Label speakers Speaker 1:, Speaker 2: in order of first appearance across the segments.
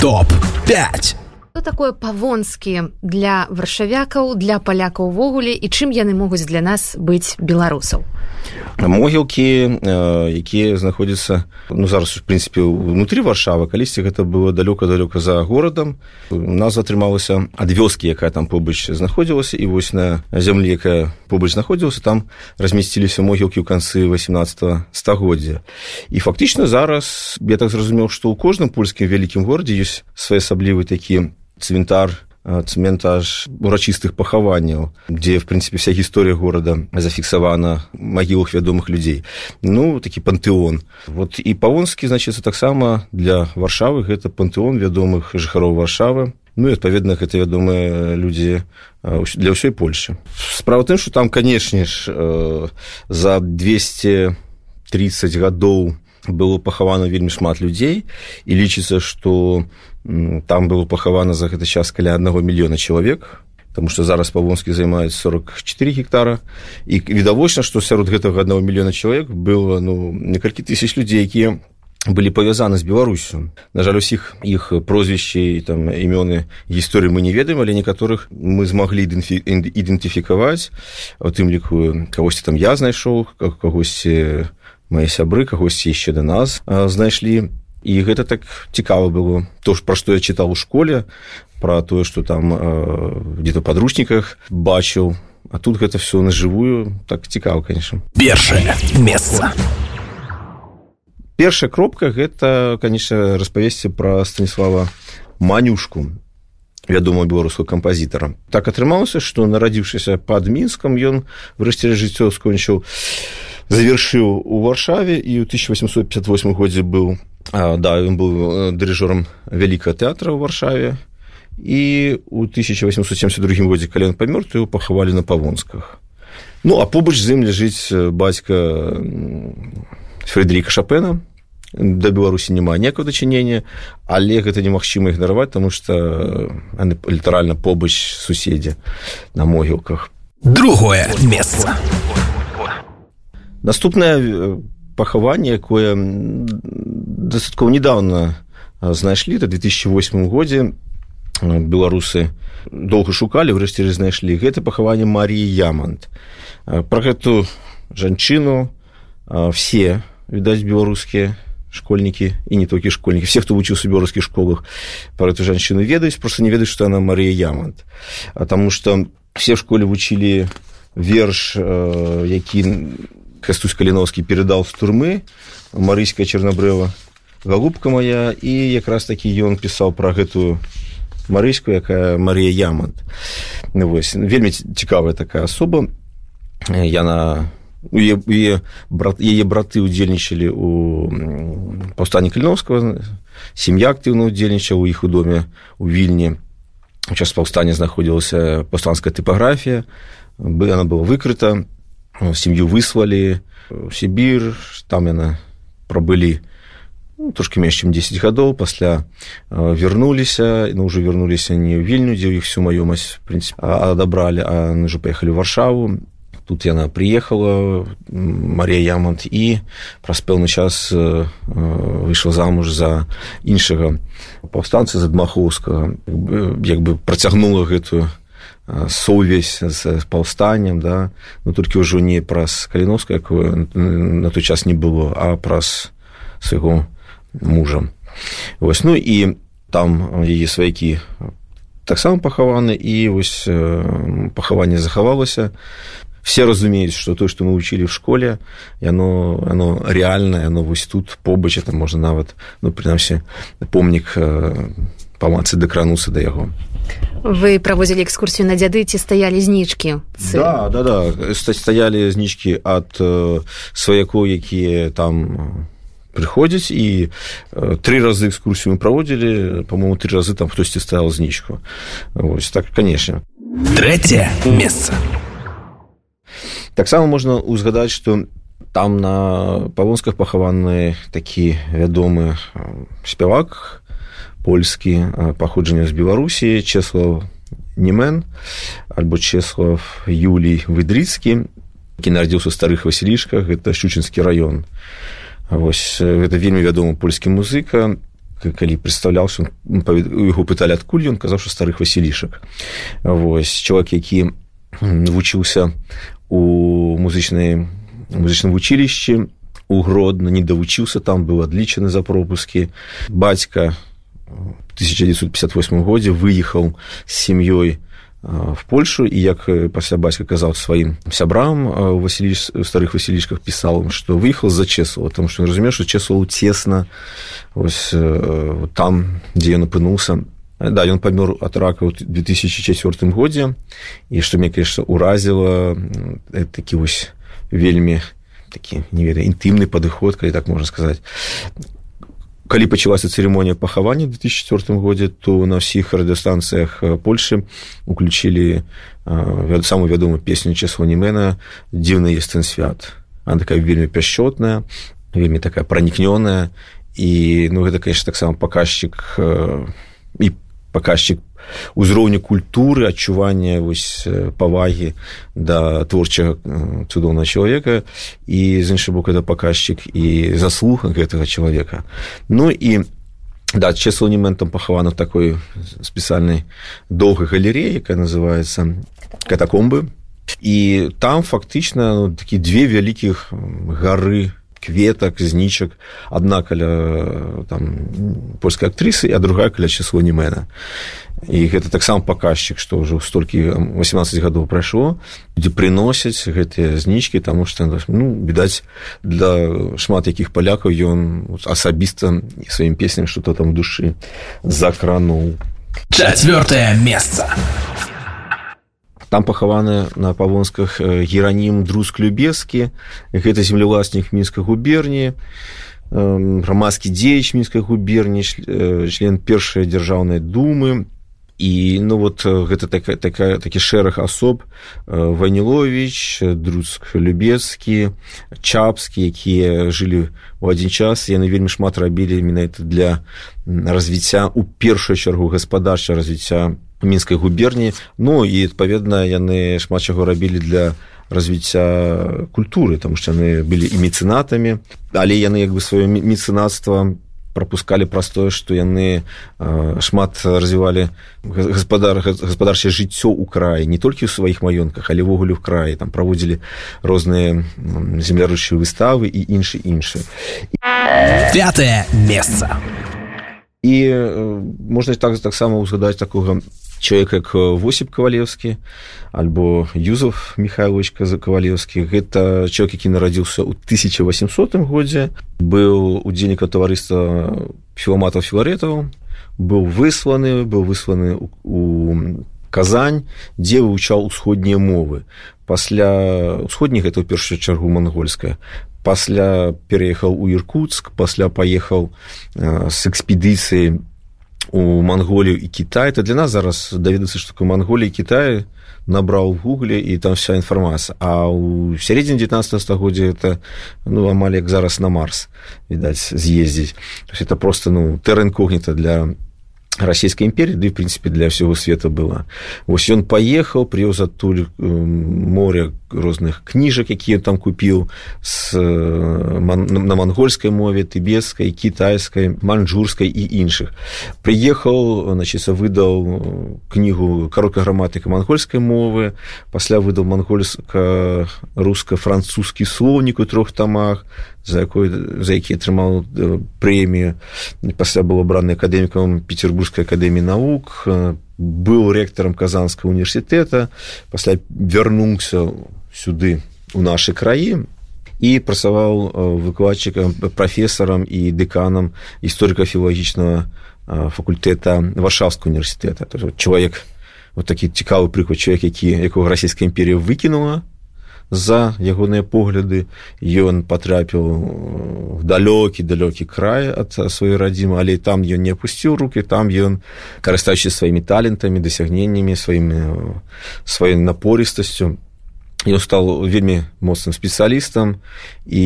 Speaker 1: топ-5
Speaker 2: Што такое павонскі для варшавякаў для палякаў увогуле і чым яны могуць для нас быць беларусаў?
Speaker 3: Могілкі якія знаходзяцца ну зараз в прынцыпе унутры варшавы калісьці гэта было далёка далёка за горадам. Назва атрымалася ад вёскі якая там побач знаходзілася і вось на зямлі якая побач знаходзілася там размясціліся могілкі ў канцы 18 стагоддзя. І фактычна зараз я так зразумеў што ў кожным польскім вялікім горадзе ёсць своеасаблівы такі цвінтар цментаж урачыстых пахаванняў дзе в прынцыпе вся гісторыя горада зафіксавана магілах вядомых людзей. Ну такі пантэон. Вот і павонскі значыцца таксама для варшавы гэта пантэон вядомых жыхароў варшавы. Ну і адпаведна гэта вядомыя людзі для ўсёй польльши справа тым что там канешне ж за 230 гадоў было пахавана вельмі шмат людзей і лічыцца што там было пахавана за гэты час каля аднаго мільёна чалавек потому что зараз павонскі займаюць 44 гектара. І відавочна што сярод гэтага аднаго мільёна чалавек было ну некалькі тысяч людзей якія былі павязаны з беларусю. На жаль усіх іх прозвішчы там імёны гісторыі мы не ведаем але некаторых мы змаглі ідэнтыфікаваць. У тым ліку кагосьці там я знайшоў кагосьці мае сябры кагосьці яшчэ да нас знайшлі. І гэта так цікава было. То ж пра што я чытаў у школе пра тое што там где-то падручніках бачыў. А тут гэта все нажывую. Так цікава конечно
Speaker 1: першае месца.
Speaker 3: Першая кропка гэта конечно распавесці пра станіслава манюшку вядома беларускага кампазітара. Так атрымалася што нарадзіўшыся пад мінскам ён врэшце жыццё скончыў завершыў у варшаве і ў 1858 годзе быў а, да ён быў дырыжорам вялікага тэатра ў варшаве. І у 1872 годзе калі ён памёр то его пахавалі на павонсках ну а побач з ім ляжыць бацька фредеріка шапена да беларусі няма ніякага дачынення але гэта немагчыма ігнараваць таму што літаральна побач суседзі на могілках
Speaker 1: другое месца
Speaker 3: наступнае пахаванне якое дастаткова недавно знайшлі это 2008 годзе беларусы доўга шукалі ўрэшце знайшлі. Гэта пахаванне маріі ямант. Про гэту жанчыну все відаць беларускія школьнікі і не толькі школьнікі все хто вучыўся у беларускіх школах про эту жанчыну ведаюць просто не ведаюць што она марія ямант. А таму что все в школе вучылі верш які кастусь каліновскі перадал з турмы марыйская чернабрэва галубка моя і якраз такі ён пісаў пра гэтую марыйскую якая марія ямант. Вось вельмі цікавая такая асоба. Яна яе брат яе браты удзельнічалі у паўстанні каліновскага. Сям'я актыўна удзельнічаў у іх у доме у вільні. Час паўстання знаходзілася паўстанская тыпаграфія. Бы она была выкрыта сям'ю выслалі сібір там яна прабылі ну, трошки менш чым 10 гадоў пасля вярнуліся ну уже вярнуліся не ў вільню дзе ў іх всю маёмасць прынцып адабралі а уже паехалі варшаву. Тут яна приехала марія ямонт і праз пэўны час выйшла замуж за іншага паўстанцы з адмахоўскага як бы працягнула гэтую сувязь з паўстаннем да ну толькі ўжо не праз каліновска якое на той час не было а праз свайго мужа вось ну і там яе сваякі таксама пахаваны і вось пахаванне захавалася все разумеюць что то что мы вучылі в школе яно оно реальное оно вось тут побач это можна нават ну прынамсі помнік памацы дакрануцца да яго.
Speaker 2: Вы праводзілі экскурсію на дзяды ці стаялі знічкі?
Speaker 3: Да да да. Стаялі знічкі ад сваякоў якія там прыходзяць і тры разы экскурсію мы праводзілі по-моему тры разы там хтосьці стаял знічку. Ось так канешне.
Speaker 1: Трэцяе месца.
Speaker 3: Таксама можна узгадаць што там на павонсках пахаваны такі вядомы спявак польскі паходжання з беларусі чеслав немен альбо чеслав юлій выдрыцкі які нарадзіўся старых васілішках гэта шчучынскі раён вось гэта вельмі вядомы польскі музыка калі прадстаўляўся яго пыталі адкуль ён казаў што старых васілішак вось чалавек які вучыўся у музычнай музычным вучилішчы у гродно не давучыўся там быў адлічаны за пропускі. Бацька 1958 годзе выехаў з сям'ёй в польшу. І як пасля бацька казаў сваім сябрам у васіліш старых васілічках пісаў што выехал за чесова там што разумею што чесваў цесна ось там дзе ён апынуўся да ён памёр ад рака ў 2004 годзе і што мне конечно уразіла такі вось вельмі такі не ведаю інтымны падыход калі так можна сказаць калі пачалася цырымонія пахавання в 2004 годзе то на ўсіх радыёстанцыях польльшы уключілі самую вядомую песню часонімена дзіўны естын свят она такая вельмі пяшчотная вельмі такая пранікнёная. І ну гэта конечно таксама паказчык і паказчык узроўню культуры адчування вось павагі да творчага цудоўнага чалавека. І з іншы бок это паказчык і заслуга гэтага чалавека. Ну і да часоніментам пахавана такой спецыяльнай доўгай галереі якая называется катакомбы і там фактычна ну, такі две вялікіх гары кветак знічак адна каля там польскай актрысы а другая каля число немена і гэта таксама паказчык што ўжо столькі 18 гадоў прайшло дзе прыносяць гэтыя знічкі таму што ну відаць для шмат якіх палякаў ён асабіста сваім песням что-то там душы закрануў.
Speaker 1: Чавёртае месца
Speaker 3: там пахаваны на павонсках геранім друск любескі гэта землеўласнік мінскай губерніі грамадскі дзеяч мінскай губерні член першай дзяржаўнай думы. І ну вот гэта такая такая такі шэраг асоб ванілович друск любецкі чапскі якія жылі у адзін час. Яны вельмі шмат рабілі менавіта для развіцця у першую чаргу гаспадарча развіцця мінскай губерні. Ну і адпаведна яны шмат чаго рабілі для развіцця культуры там што яны былі і мецэнатамі. Але яны як бы сваё мецэнацтва пропускалі праз тое што яны шмат развівалі гаспадар гаспадарчае жыццё ў краі не толькі ў сваіх маёнках але ўвогуле ў краі. Там праводзілі розныя земляручыя выставы і іншы іншы.
Speaker 1: Пятое месца.
Speaker 3: І можна так таксама ўзгадаць такога чалавек як восіп кавалеўскі альбо юзов михайловичка за кавалеўскі гэта чалавек які нарадзіўся ў 1800 годзе быў удзельніка таварыства філаматаў філаретаў быў высланы быў высланы у казань дзе вывучаў усходнія мовы. Пасля усходніх гэта ў першую чаргу мангольская пасля пераехаў у іркутск пасля паехаў з экспедыцыі у манголію і кітай то для нас зараз даведацца што такое манголія кітае набраў гугле і там вся інфармацыя а ў сярэдзіне 19 стагоддзя это ну амаль як зараз на марс відаць з'ездзіць это просто ну тэрэн когніта для расійскай імперіі ды да, в прынцыпе для ўсяго света была. Вось ён паехаў прыёз адтуль моря розных кніжак якія там купіў с на мангольскай мове тыбецкай кітайскай манжурскай і іншых прыехаў значится выдаў кнігу каротка граматыка мангольскай мовы пасля выдаў мангольска руска-французскі слоўнік у трох тамах за якой за які атрымаў прэмію пасля было браны акадэмікам петербургской акадэміі навук быў рэктарам казанскага універсітэта пасля вярнуўся сюды у нашы краі і працаваў выкладчыкам прафесарам і дэканам гісторыка-філагічнага факультэта варшаўскага універсітэта чалавек вот такі цікавы прыклад чалавек які якога расійская імперія выкінула за ягоныя погляды. Ён потрапіў в далёкі далёкі край ад сваёй радзімы але там ён не опусціў руки там ён карыстаючы сваімі талентамі дасягненнямі сваімі сваёй напорыстасцю ён стал вельмі моцным спецыялістам і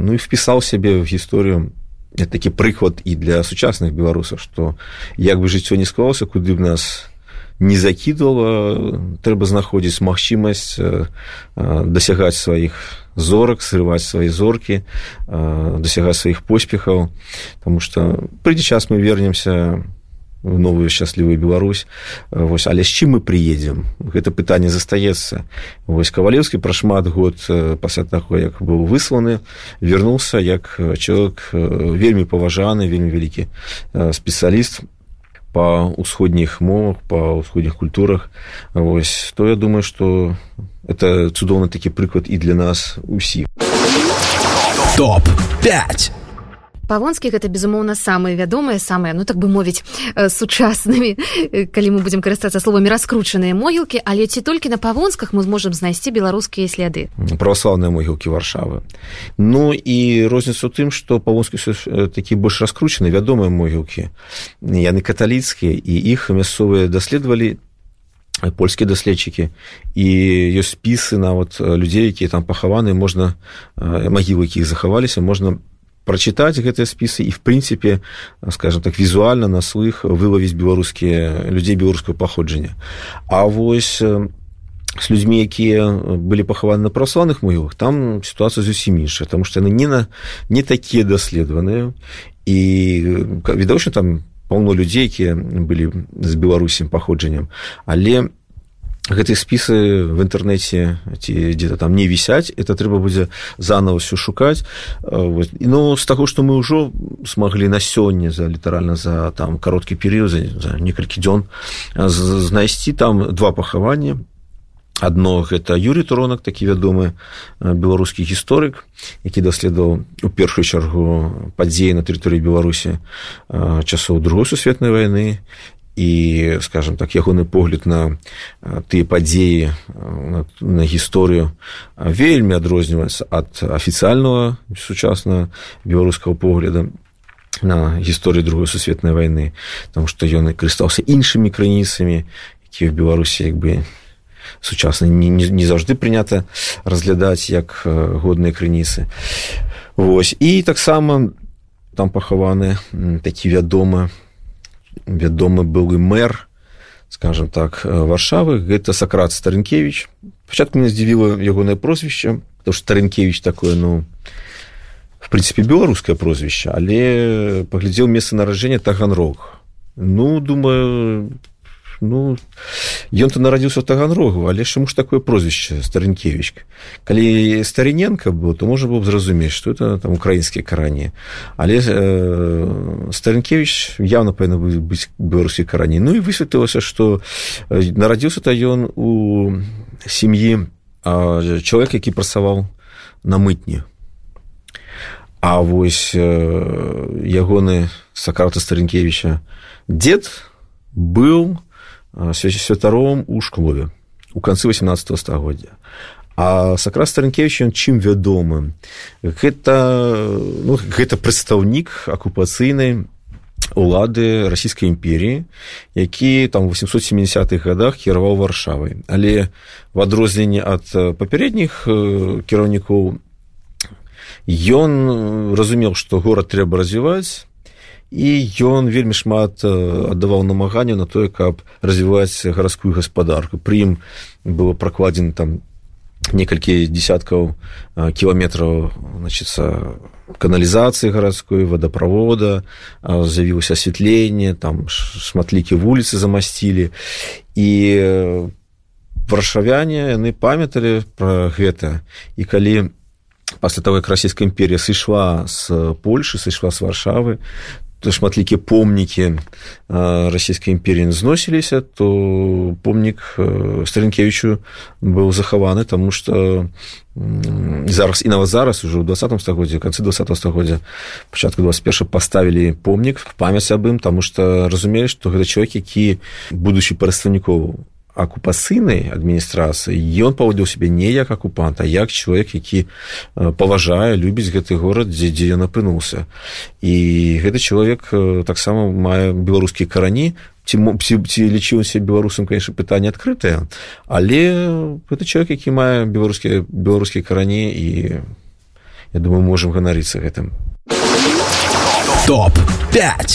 Speaker 3: ну і впісаў сябе в гісторыю такі прыклад і для сучасных беларусаў што як бы жыццё не склалася куды б нас не закидывала трэба знаходзіць магчымасць дасягаць сваіх зорак срываць свае зоркі дасягаць сваіх поспехаў. Таму што прыйдзе час мы вернемся в новую шчаслівую Беларусь. Вось але з чым мы приедзем гэта пытанне застаецца. Вось кавалеўскі пра шмат год пасля таго як быў высланы вярнуўся як чалавек вельмі паважаны вельмі вялікі спецыяліст па ўсходніх мовах па ўсходніх культурах. Вось то я думаю что это цудоўны такі прыклад і для нас усіх.
Speaker 1: Топ 5
Speaker 2: павонскі гэта безумоўна самыя вядомыя самыя ну так бы мовіць сучаснымі калі мы будзем карыстацца словамі раскручаныя могілкі. Але ці толькі на павонсках мы зможам знайсці беларускія сляды?
Speaker 3: Праваслаўныя могілкі варшавы. Ну і розніца ў тым што павонскі такі больш раскручаны вядомыя могілкі. Яны каталіцкія і іх мясцовыя даследавалі польскія даследчыкі. І ёсць спісы нават людзей якія там пахаваны можна магілы якіх захаваліся можна прачытаць гэтыя спісы і в прынцыпе скажем так візуальна на слых вылавіць беларускія людзей беларускага паходжання а вось с людзьмі якія былі пахаваны на праваслаўных могілах там сітуацыя зусім іншая тому што яны не на не такія даследаваныя. І відавочна там паўно людзей якія былі з беларусем паходжаннем. Але гэтыя спісы в інтэрнэце ці дзе-то там не вісяць это трэба будзе заново все шукаць ну з таго што мы ўжо смаглі на сёння за літаральна за там кароткі перыяд за, некалькі дзён знайсці там два пахавання адно гэта юрий туронак такі вядомы беларускі гісторык які даследаваў у першую чаргу падзеі на тэрыторыі беларусі часоў другой сусветнай вайны і скажем так ягоны погляд на тыя падзеі на, на гісторыю вельмі адрозніваецца ад афіцыяльнага сучаснага беларускага погляда на гісторыю другой сусветнай вайны там што ён і карыстаўся іншымі крыніцамі якія в беларусі як бы сучасна не, не, не заўжды прынята разглядаць як годныя крыніцы. Вось. І таксама там пахаваны такі вядомы вядомы былы мэр скажем так варшавы гэта сакрат старынкевич пачатку мне здзівіла ягонае прозвішча то старынкевич такое ну в прынцыпе беларускае прозвішча але паглядзеў месца наражэння таганрог. Ну думаю ну ён то нарадзіўся таганрогу але чаму ж такое прозвішча старынкевич калі старыненко быў то можа быў зразумець что это там украінскія карані. Але э, старынкевич явно павінна быць беларускі карані. Ну і высветлілася что нарадзіўся то ён у сям'і чалавек які працаваў на мытні. А вось э, ягоны сакрата старынкевича дед быў святаром у шклове у канцы 18 стагоддзя а сакра старынкевич ён чым вядомы гэта ну, гэта прадстаўнік акупацыйнай улады расійскай імперіі які там 870-х годах кіраваў варшавай. Але в адрозненне ад папярэдніх кіраўнікоў ён разумеў што горад трэба развіваць і ён вельмі шмат аддаваў намаганняў на тое каб развіваць гарадскую гаспадарку. Пры ім было пракладзена там некалькі десяткаў кіламетраў значится каналізацыі гарадской водаправода з'явілася асвятленне там шматлікі вуліцы замасцілі. І варшавяне яны памяталі пра гэта. І калі пасля того як расійская імперія сышла з польшы сышла з варшавы шматлікія помнікі расійскай імперіі зносіліся то помнік старынкевічу быў захаваны тому что зараз і нават зараз уже ў двадцатом стагоддзе канцы два стагоддзя пачатку 21 паставілі помнік памяць аб ім тому что разумелі што гэта чалавек які будучы прадстаўнікоў акупацыйнай адміністрацыі ён паводзіў сябе не як акупант а як чалавек які паважае любіць гэты горад дзе дзе ён апынуўся і гэты чалавек таксама мае беларускія карані. Ці ці, ці лічыўся беларусам конечно пытанне адкрытае але гэта чалавек які мае беларускія беларускія карані і я думаю можемм ганарыцца гэтым.
Speaker 1: Топ 5